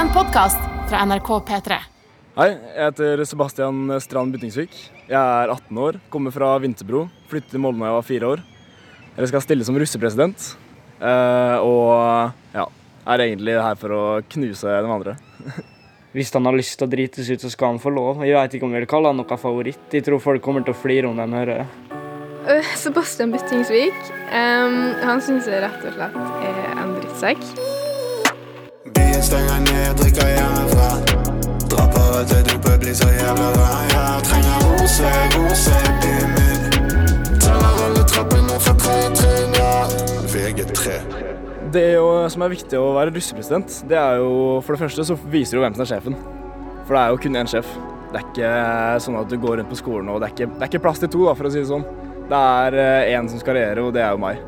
En podkast fra NRK P3. Hei, jeg heter Sebastian Strand Byttingsvik. Jeg er 18 år, kommer fra Vinterbro. Flyttet til Molde da jeg var fire år. Jeg skal stille som russepresident. eh, Og ja, er egentlig her for å knuse de andre. Hvis han har lyst til å drites ut, så skal han få lov. Jeg vet ikke om jeg vil kalle han noe favoritt. Jeg tror folk kommer til å flire om de hører det. Øh, Sebastian Byttingsvik. Um, han syns jeg rett og slett er en drittsekk. Stenger ned, drikker hjemmefra. Dropper alt til dopet, blir så jævla rar. Jeg trenger rose, rose byen min. Teller alle trappene fra tre trinn, ja. VG3. Det jo, som er viktig å være russepresident, det er jo for det første så viser du hvem som er sjefen. For det er jo kun én sjef. Det er ikke sånn at du går rundt på skolen og det er ikke, det er ikke plass til to, da, for å si det sånn. Det er én som skal regjere, og det er jo meg.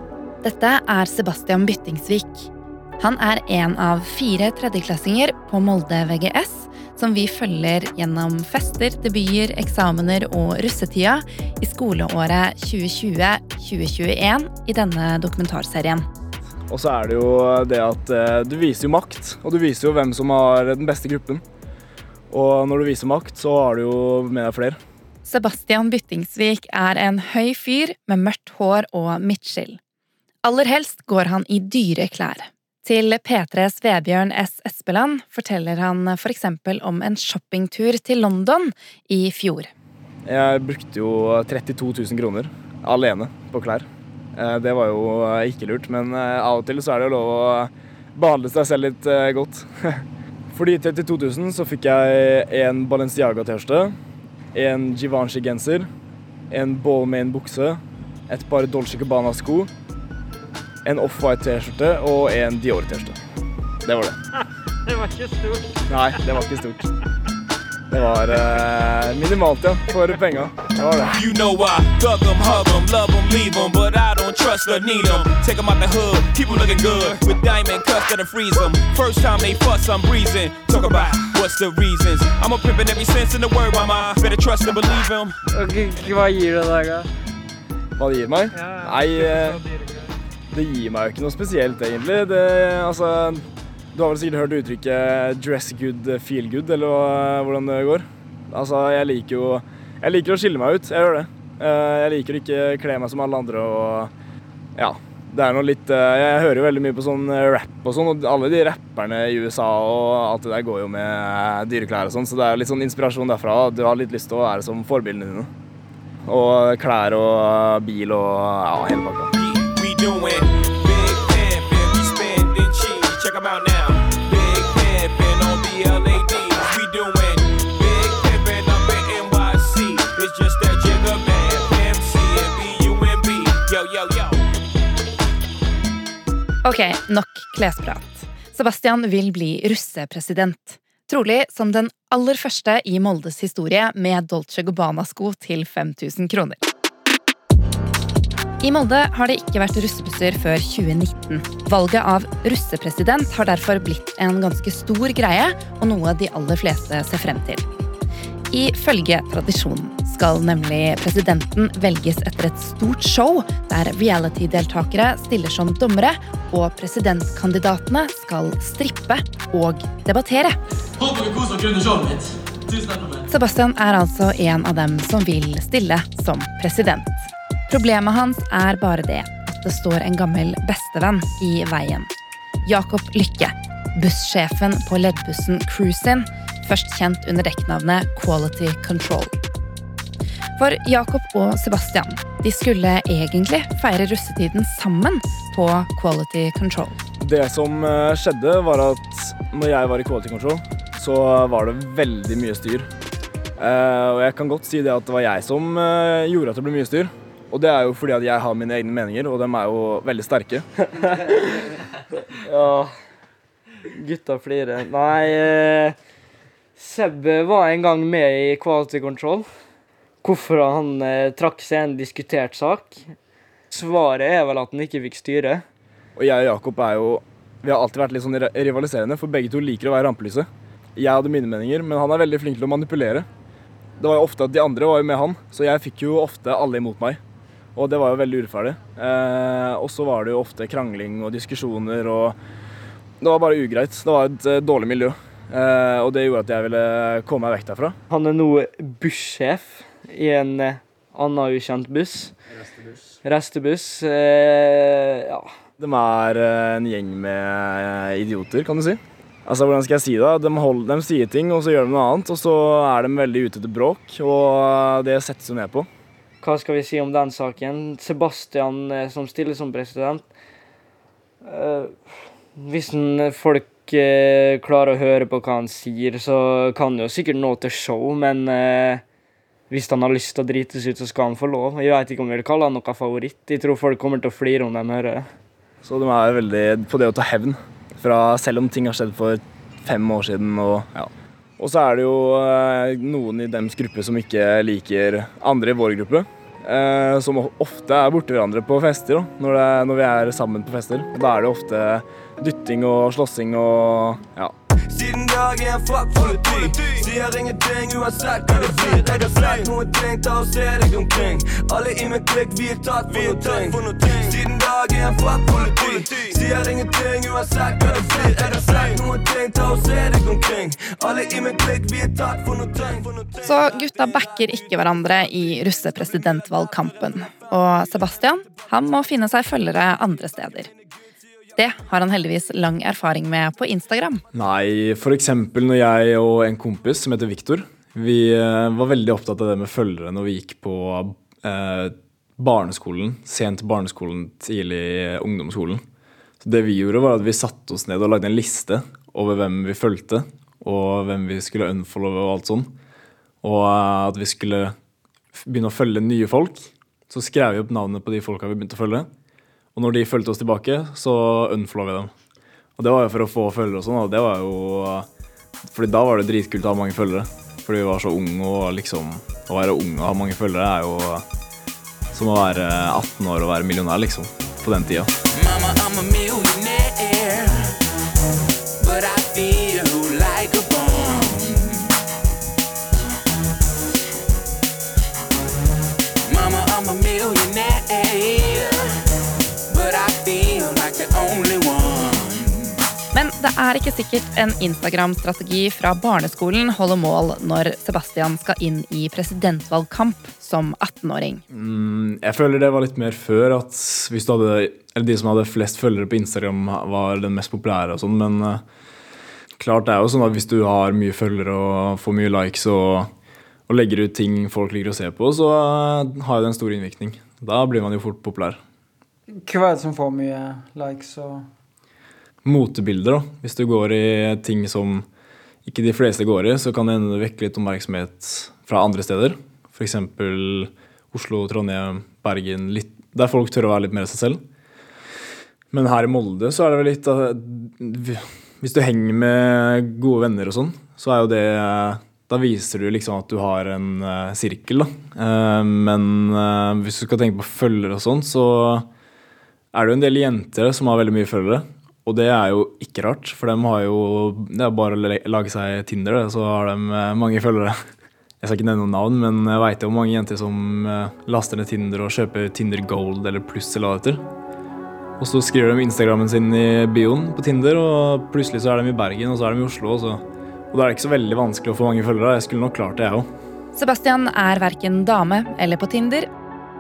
Dette er Sebastian Byttingsvik. Han er en av fire tredjeklassinger på Molde VGS som vi følger gjennom fester, debuter, eksamener og russetida i skoleåret 2020-2021 i denne dokumentarserien. Og så er det jo det at eh, du viser jo makt, og du viser jo hvem som har den beste gruppen. Og når du viser makt, så har du jo med deg flere. Sebastian Byttingsvik er en høy fyr med mørkt hår og midtskill. Aller helst går han i dyre klær. Til P3s Vebjørn S. Espeland forteller han for eksempel om en shoppingtur til London i fjor. Jeg brukte jo 32 000 kroner alene på klær. Eh, Det var jo eh, ikke lurt, men eh, av og til så er det jo lov å behandle seg selv litt godt. For de 32 000 så fikk jeg en Balenciaga-T-skjorte, en Givenchy-genser, en Ballmain bukse, et par Dolce Gabbana-sko, en Off-White T-skjorte og en Dior-T-skjorte. Det var det. Det var ikke stort. Nei, det var ikke stort. Det var eh, minimalt, ja, for penga. Det var det. You know I thug them, hug them, love them, leave them, but I don't trust or need them. Take them out the hood, keep them looking good with diamond cuffs that'll freeze them. First time they fuss, I'm breezing. Talk about what's the reasons. I'm a pimpin' every sense in the word, mama. Better trust and believe 'em. Hva gir det deg, da? Hva det gir meg? Nei, eh, det gir meg jo ikke noe spesielt, egentlig. Det, altså, du har vel sikkert hørt uttrykket 'dress good, feel good', eller hvordan det går. Altså, jeg liker jo Jeg liker å skille meg ut. Jeg gjør det. Eh, Jeg liker å ikke kle meg som alle andre og Ja. Det er noe litt eh, Jeg hører jo veldig mye på sånn rap og sånn, og alle de rapperne i USA og alt det der går jo med eh, dyreklær og sånn, så det er litt sånn inspirasjon derfra. Du har litt lyst til å være som forbildene dine. Og klær og bil og ja, hele pakka. Doing big pimpin', we spendin' cheese. Check 'em out now. Big pimpin' on BLADs, We doing big pimpin' up in NYC. It's just that jigger man, MC and B-U-M-B. Yo, yo, yo. Ok, nok klesprat. Sebastian vil bli russepresident. Trolig som den aller første i Moldes historie med Dolce Gabbana-sko til 5000 kroner. I Molde har det ikke vært russebusser før 2019. Valget av russepresident har derfor blitt en ganske stor greie, og noe de aller fleste ser frem til. Ifølge tradisjonen skal nemlig presidenten velges etter et stort show der reality-deltakere stiller som dommere, og presidentkandidatene skal strippe og debattere. Håper dere koser dere under showet mitt. Sebastian er altså en av dem som vil stille som president. Problemet hans er bare det det står en gammel bestevenn i veien. Jakob Lykke, bussjefen på leddbussen Cruisin, først kjent under dekknavnet Quality Control. For Jakob og Sebastian de skulle egentlig feire russetiden sammen på Quality Control. Det som eh, skjedde, var at når jeg var i Quality Control, så var det veldig mye styr. Eh, og jeg kan godt si det at det var jeg som eh, gjorde at det ble mye styr. Og det er jo fordi at jeg har mine egne meninger, og de er jo veldig sterke. Ja, gutta flirer. Nei, eh, Seb var en gang med i Quality Control. Hvorfor han eh, trakk seg en diskutert sak? Svaret er vel at han ikke fikk styre. Og jeg og Jakob er jo Vi har alltid vært litt sånn rivaliserende, for begge to liker å være rampelyset. Jeg hadde mine meninger, men han er veldig flink til å manipulere. Det var jo ofte at De andre var jo med han, så jeg fikk jo ofte alle imot meg. Og det var jo veldig urettferdig. Eh, og så var det jo ofte krangling og diskusjoner og Det var bare ugreit. Det var et eh, dårlig miljø. Eh, og det gjorde at jeg ville komme meg vekk derfra. Han er nå bussjef i en eh, annen ukjent buss. Restebuss. Eh, ja. De er eh, en gjeng med idioter, kan du si. Altså, hvordan skal jeg si det? De, holder, de sier ting, og så gjør de noe annet. Og så er de veldig ute etter bråk, og det settes jo ned på. Hva skal vi si om den saken? Sebastian eh, som stiller som president. Eh, hvis folk eh, klarer å høre på hva han sier, så kan han jo sikkert nå til show, men hvis han har lyst til å drites ut, så skal han få lov. Jeg vet ikke om jeg vil kalle han noe favoritt. Jeg tror folk kommer til å flire om de hører det. Så de er veldig på det å ta hevn, fra, selv om ting har skjedd for fem år siden. Og, ja. Og så er det jo eh, noen i dems gruppe som ikke liker andre i vår gruppe. Eh, som ofte er borti hverandre på fester, når, det, når vi er sammen på fester. Og da er det ofte dytting og slåssing og ja. Siden dag er en fuck politi. Sier ingenting uansett hva det blir. Jeg har sett noen ting, ta og se deg omkring. Alle i min klikk, vi er tatt for noe ting. Siden dag er fuck politi. Sier ingenting uansett hva det blir. Er det sagt noen ting, ta og se deg omkring. Alle i min klikk, vi er tatt for noe ting. Så gutta backer ikke hverandre i russepresidentvalgkampen. Og Sebastian han må finne seg følgere andre steder. Det har han heldigvis lang erfaring med på Instagram. Nei, eksempel når jeg og en kompis som heter Viktor, vi eh, var veldig opptatt av det med følgere når vi gikk på eh, barneskolen, sent barneskolen, tidlig ungdomsskolen. Så det vi gjorde var at vi satte oss ned og lagde en liste over hvem vi fulgte, og hvem vi skulle unfollowe og alt sånn. Og eh, at vi skulle begynne å følge nye folk. Så skrev vi opp navnet på de folka vi begynte å følge. Og når de fulgte oss tilbake, så unfollowa vi dem. Og det var jo for å få følgere og sånn, og det var jo Fordi da var det dritkult å ha mange følgere. Fordi vi var så unge, og liksom Å være ung og ha mange følgere er jo som å være 18 år og være millionær, liksom. På den tida. Mama, I'm a I'm a millionaire, but I feel like the only one. Men det er ikke sikkert en Instagram-strategi fra barneskolen holder mål når Sebastian skal inn i presidentvalgkamp som 18-åring. Mm, jeg føler det var litt mer før at hvis du hadde Eller de som hadde flest følgere på Instagram, var den mest populære og sånn, men uh, klart det er jo sånn at hvis du har mye følgere og får mye likes og, og legger ut ting folk liker å se på, så uh, har jeg det en stor innvirkning. Da blir man jo fort populær. Hva er det som får mye likes og Motebilder. Hvis du går i ting som ikke de fleste går i, så kan det hende vekke litt oppmerksomhet fra andre steder. F.eks. Oslo, Trondheim, Bergen. Litt, der folk tør å være litt mer seg selv. Men her i Molde så er det vel litt Hvis du henger med gode venner og sånn, så er jo det Da viser du liksom at du har en eh, sirkel, da. Eh, men eh, hvis du skal tenke på følgere og sånn, så er det jo en del jenter som har veldig mye følgere. Og det er jo ikke rart, for de har jo Det er bare å lage seg Tinder, så har de eh, mange følgere. Jeg skal ikke nevne noen navn, men jeg veit jo mange jenter som eh, laster ned Tinder og kjøper Tinder Gold eller Pluss eller hva det heter. Og så skriver de Instagrammen sin i bioen på Tinder, og plutselig så er de i Bergen, og så er de i Oslo. Og, og da er det ikke så veldig vanskelig å få mange følgere. Jeg skulle nok klart det, jeg òg. Sebastian er verken dame eller på Tinder.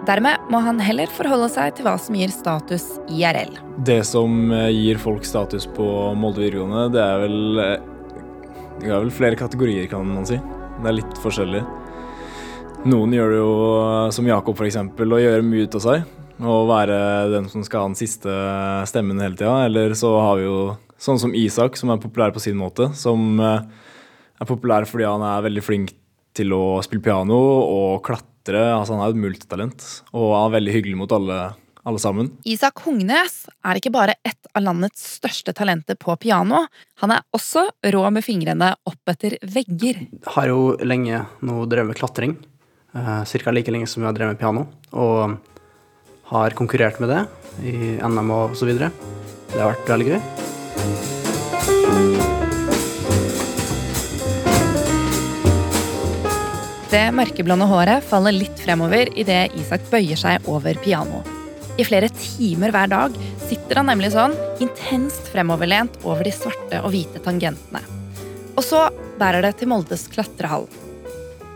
Dermed må han heller forholde seg til hva som gir status IRL. Det som eh, gir folk status på Molde videregående, det er vel eh, Det er vel flere kategorier, kan man si. Det er litt forskjellig. Noen gjør det jo eh, som Jakob, f.eks., å gjøre mye ut av seg. Og være den som skal ha den siste stemmen hele tida. Eller så har vi jo sånn som Isak, som er populær på sin måte. Som er populær fordi han er veldig flink til å spille piano og klatre. Altså Han er et multitalent og er veldig hyggelig mot alle, alle sammen. Isak Hungnes er ikke bare et av landets største talenter på piano. Han er også rå med fingrene opp etter vegger. har jo lenge nå drevet med klatring. Uh, Ca. like lenge som vi har drevet med piano. Og har konkurrert med det i NM og så videre. Det har vært veldig gøy. Det mørkeblonde håret faller litt fremover idet Isak bøyer seg over piano. I flere timer hver dag sitter han nemlig sånn intenst fremoverlent over de svarte og hvite tangentene. Og så bærer det til Moldes klatrehall.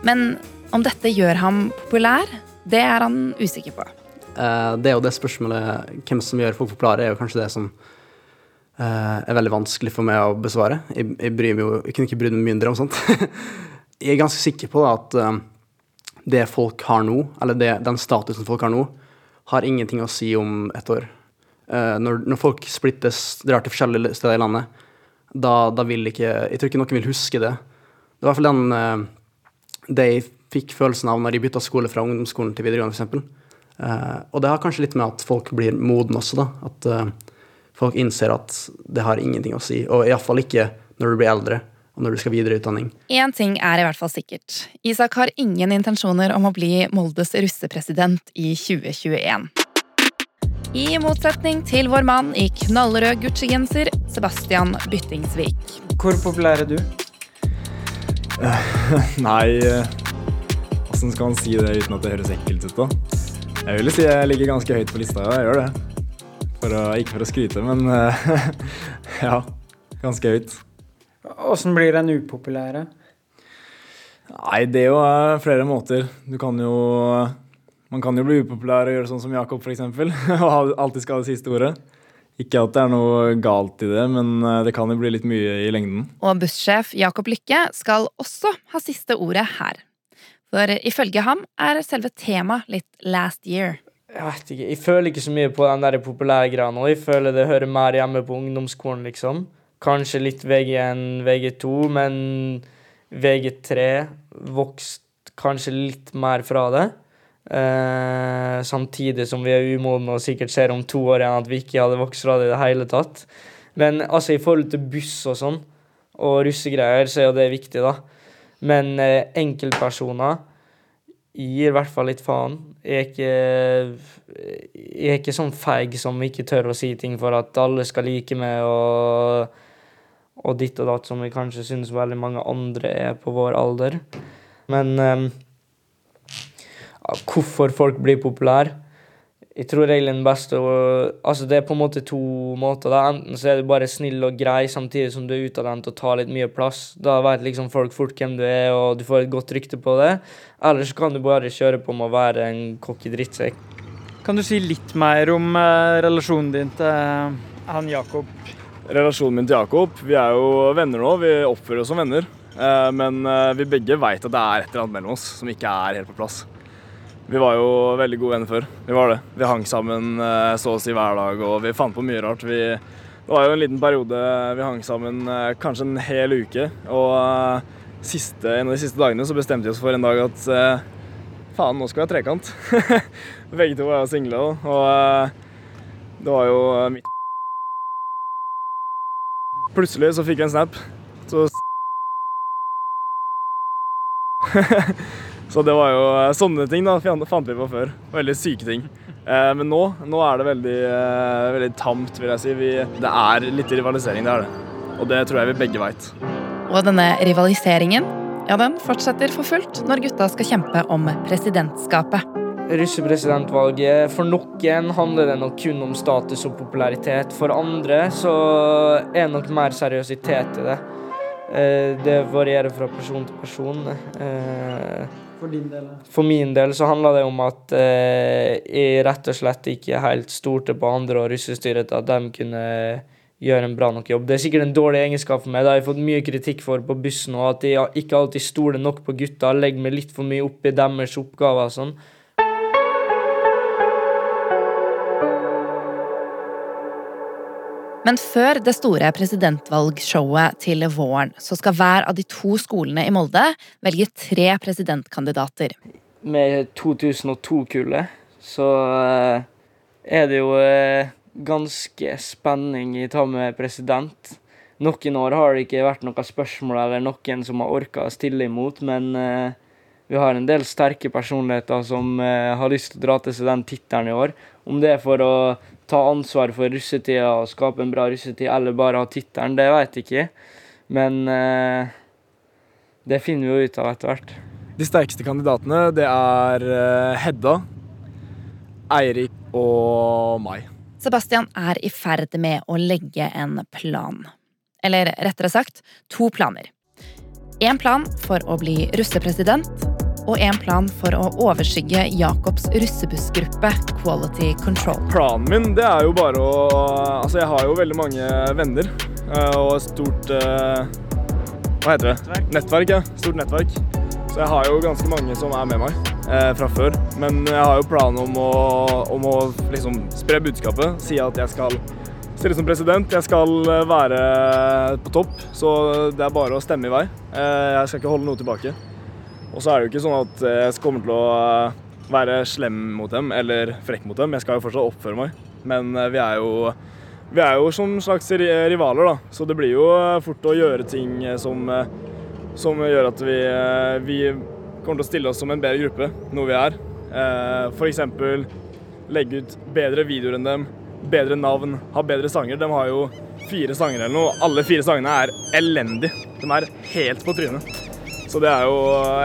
Men om dette gjør ham populær, det er han usikker på. Eh, det er jo det spørsmålet hvem som gjør folk populære, er jo kanskje det som eh, er veldig vanskelig for meg å besvare. Jeg, jeg, bryr meg jo, jeg kunne ikke brydd meg mindre om sånt. jeg er ganske sikker på da, at eh, det folk har nå, eller det, den statusen folk har nå, har ingenting å si om et år. Eh, når, når folk splittes, drar til forskjellige steder i landet, da, da vil ikke Jeg tror ikke noen vil huske det. Det var i hvert fall den eh, det jeg fikk følelsen av når jeg bytta skole fra ungdomsskolen til videregående, f.eks. Uh, og det har kanskje litt med at folk blir modne også, da. At uh, folk innser at det har ingenting å si. Og iallfall ikke når du blir eldre, og når du skal videre i utdanning. Én ting er i hvert fall sikkert. Isak har ingen intensjoner om å bli Moldes russepresident i 2021. I motsetning til vår mann i knallrød Gucci-genser, Sebastian Byttingsvik. Hvor populær er du? Nei Åssen skal man si det uten at det høres ekkelt ut, da? Jeg vil si jeg ligger ganske høyt på lista, ja, jeg gjør det. For å, ikke for å skryte, men eh, ja. Ganske høyt. Åssen blir den upopulære? Nei, det er jo eh, flere måter. Du kan jo Man kan jo bli upopulær og gjøre sånn som Jakob, f.eks. Og alltid skal ha det siste ordet. Ikke at det er noe galt i det, men eh, det kan jo bli litt mye i lengden. Og bussjef Jakob Lykke skal også ha siste ordet her. For ifølge ham er selve temaet litt last year. Jeg vet ikke, jeg føler ikke så mye på den der populære greia nå. Jeg føler det hører mer hjemme på ungdomsskolen, liksom. Kanskje litt VG1, VG2, men VG3 vokst kanskje litt mer fra det. Eh, samtidig som vi er umodne og sikkert ser om to år igjen at vi ikke hadde vokst fra det i det hele tatt. Men altså, i forhold til buss og sånn, og russegreier, så er jo det viktig, da. Men eh, enkeltpersoner gir i hvert fall litt faen. Jeg er ikke, jeg er ikke sånn feig som ikke tør å si ting for at alle skal like meg og, og ditt og datt, som vi kanskje synes veldig mange andre er på vår alder. Men um, hvorfor folk blir populære jeg tror egentlig den beste Altså, det er på en måte to måter. da. Enten så er du bare snill og grei samtidig som du er utadvendt og tar litt mye plass. Da vet liksom folk fort hvem du er, og du får et godt rykte på det. Eller så kan du bare kjøre på med å være en cocky drittsekk. Kan du si litt mer om eh, relasjonen din til eh, han Jakob? Relasjonen min til Jakob Vi er jo venner nå. Vi oppfører oss som venner. Eh, men eh, vi begge veit at det er et eller annet mellom oss som ikke er helt på plass. Vi var jo veldig gode venner før. Vi var det. Vi hang sammen eh, så å si hver dag, og vi fant på mye rart. Vi, det var jo en liten periode vi hang sammen kanskje en hel uke. Og siste, en av de siste dagene så bestemte vi oss for en dag at faen, nå skal vi ha trekant. Begge to var single, og det var jo mitt Plutselig så fikk jeg en snap. Så Så det var jo eh, sånne ting da, fant vi på før. Veldig syke ting. Eh, men nå, nå er det veldig, eh, veldig tamt, vil jeg si. Vi, det er litt rivalisering, det er det. Og det tror jeg vi begge veit. Og denne rivaliseringen ja, den fortsetter for fullt når gutta skal kjempe om presidentskapet. Russepresidentvalget For noen handler det nok kun om status og popularitet. For andre så er det nok mer seriøsitet i det. Eh, Det varierer fra person til person. Eh, For din del? For min del så handler det om at eh, jeg rett og slett ikke helt stolte på andre og russestyret at de kunne gjøre en bra nok jobb. Det er sikkert en dårlig egenskap for meg. Det har jeg fått mye kritikk for på bussen, og at jeg ikke alltid stoler nok på gutta. Legger meg litt for mye opp i deres oppgaver og sånn. Men før det store presidentvalgshowet til våren, så skal hver av de to skolene i Molde velge tre presidentkandidater. Med 2002-kullet så eh, er det jo eh, ganske spenning i ta med president. Noen år har det ikke vært noe spørsmål eller noen som har orka å stille imot, men eh, vi har en del sterke personligheter som har lyst til å dra til seg den tittelen i år. Om det er for å ta ansvar for russetida og skape en bra russetid, eller bare ha tittelen, det vet jeg ikke. Men eh, det finner vi jo ut av etter hvert. De sterkeste kandidatene, det er eh, Hedda, Eirik og meg. Sebastian er i ferd med å legge en plan. Eller rettere sagt, to planer. En plan for å bli russepresident, og en plan for å overskygge Jacobs russebussgruppe Quality Control. Planen min det er jo bare å Altså, jeg har jo veldig mange venner eh, og et stort eh, Hva heter det? Nettverk. ja. Stort nettverk. Så jeg har jo ganske mange som er med meg eh, fra før. Men jeg har jo planen om å, om å liksom spre budskapet. Si at jeg skal stille som president. Jeg skal være på topp, så det er bare å stemme i vei. Eh, jeg skal ikke holde noe tilbake. Og så er det jo ikke sånn at jeg kommer til å eh, være slem mot dem eller frekk mot dem. Jeg skal jo fortsatt oppføre meg. Men eh, vi er jo, vi er jo som slags rivaler, da. Så det blir jo eh, fort å gjøre ting eh, som, eh, som gjør at vi, eh, vi kommer til å stille oss som en bedre gruppe, noe vi er. F.eks. Legge ut bedre videoer enn dem, bedre navn, ha bedre sanger. De har jo fire sanger eller noe. Alle fire sangene er elendige. De er helt på trynet. Så det er jo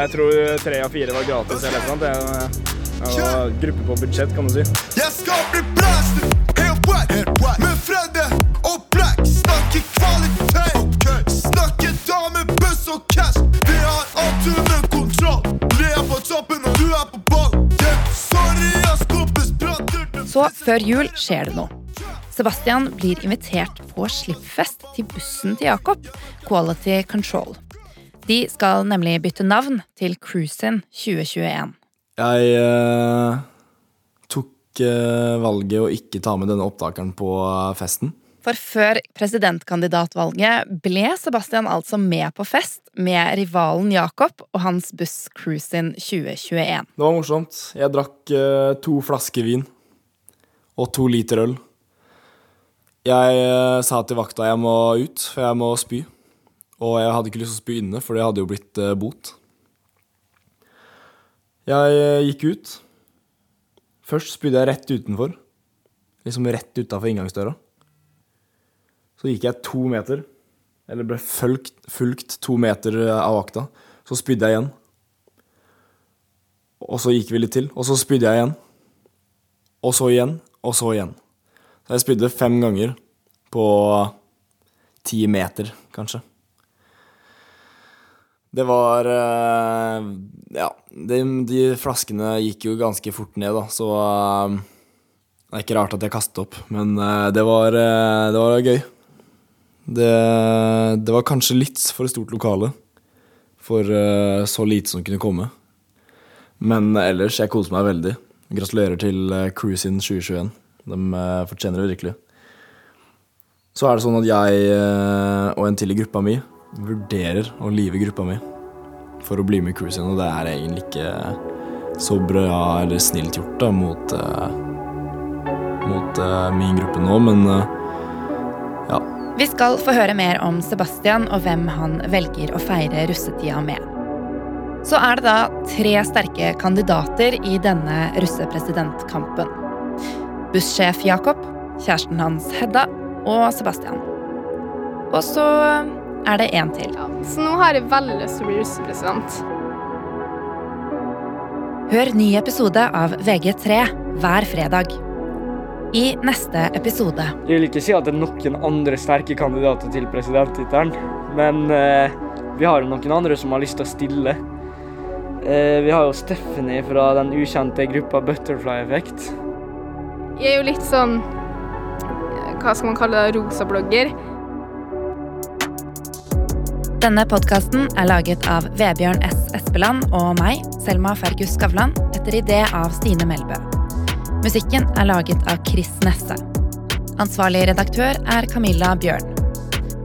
Jeg tror tre av fire var gratis eller noe sånt. Det er- jo gruppe på budsjett, kan du si. Jeg skal bli blasted, helt wet, med Fredde og Black. Snakker kvalitet, snakker dame, buss og cash. Vi har alt under kontroll. Vi er på toppen, og du er på ball. Sorry, ass, kompis, Så før jul skjer det noe. Sebastian blir invitert på slippfest til bussen til Jakob, Quality Control. De skal nemlig bytte navn til Cruisin 2021. Jeg eh, tok eh, valget å ikke ta med denne opptakeren på eh, festen. For før presidentkandidatvalget ble Sebastian altså med på fest med rivalen Jakob og hans buss Cruisin 2021. Det var morsomt. Jeg drakk eh, to flasker vin og to liter øl. Jeg eh, sa til vakta jeg må ut, for jeg må spy. Og jeg hadde ikke lyst til å spy inne, for det hadde jo blitt eh, bot. Jeg eh, gikk ut. Først spydde jeg rett utenfor. Liksom rett utafor inngangsdøra. Så gikk jeg to meter, eller ble fulgt, fulgt to meter eh, av vakta. Så spydde jeg igjen. Og så gikk vi litt til, og så spydde jeg igjen. Og så igjen, og så igjen. Så jeg spydde fem ganger på ti meter, kanskje. Det var eh, Ja, de, de flaskene gikk jo ganske fort ned, da, så eh, det er ikke rart at jeg kastet opp, men eh, det var, det var gøy. Det, det var kanskje litt for stort lokale for så lite som kunne komme. Men ellers, jeg koser meg veldig. Gratulerer til Cruisin 2021. De fortjener det virkelig. Så er det sånn at jeg og en til i gruppa mi vurderer å live gruppa mi for å bli med i Cruisin, og det er egentlig ikke så bra eller snilt gjort da mot, eh, mot eh, min gruppe nå, men eh, ja. Vi skal få høre mer om Sebastian og hvem han velger å feire russetida med. Så er det da tre sterke kandidater i denne russepresidentkampen. Bussjef Jakob, kjæresten hans Hedda og Sebastian. Og så er det en til. Så nå har jeg veldig lyst til å bli russepresident. Hør ny episode av VG3 hver fredag. I neste episode Jeg vil ikke si at det er noen andre sterke kandidater til presidenttittelen, men eh, vi har noen andre som har lyst til å stille. Eh, vi har jo Stephanie fra den ukjente gruppa Butterfly Effect. Jeg er jo litt sånn eh, Hva skal man kalle det? Rosablogger. Denne podkasten er laget av Vebjørn S. Espeland og meg, Selma Fergus Skavlan, etter idé av Stine Melbø. Musikken er laget av Chris Nesse. Ansvarlig redaktør er Camilla Bjørn.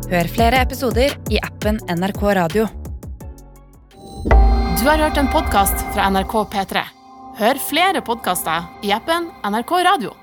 Hør flere episoder i appen NRK Radio. Du har hørt en podkast fra NRK P3. Hør flere podkaster i appen NRK Radio.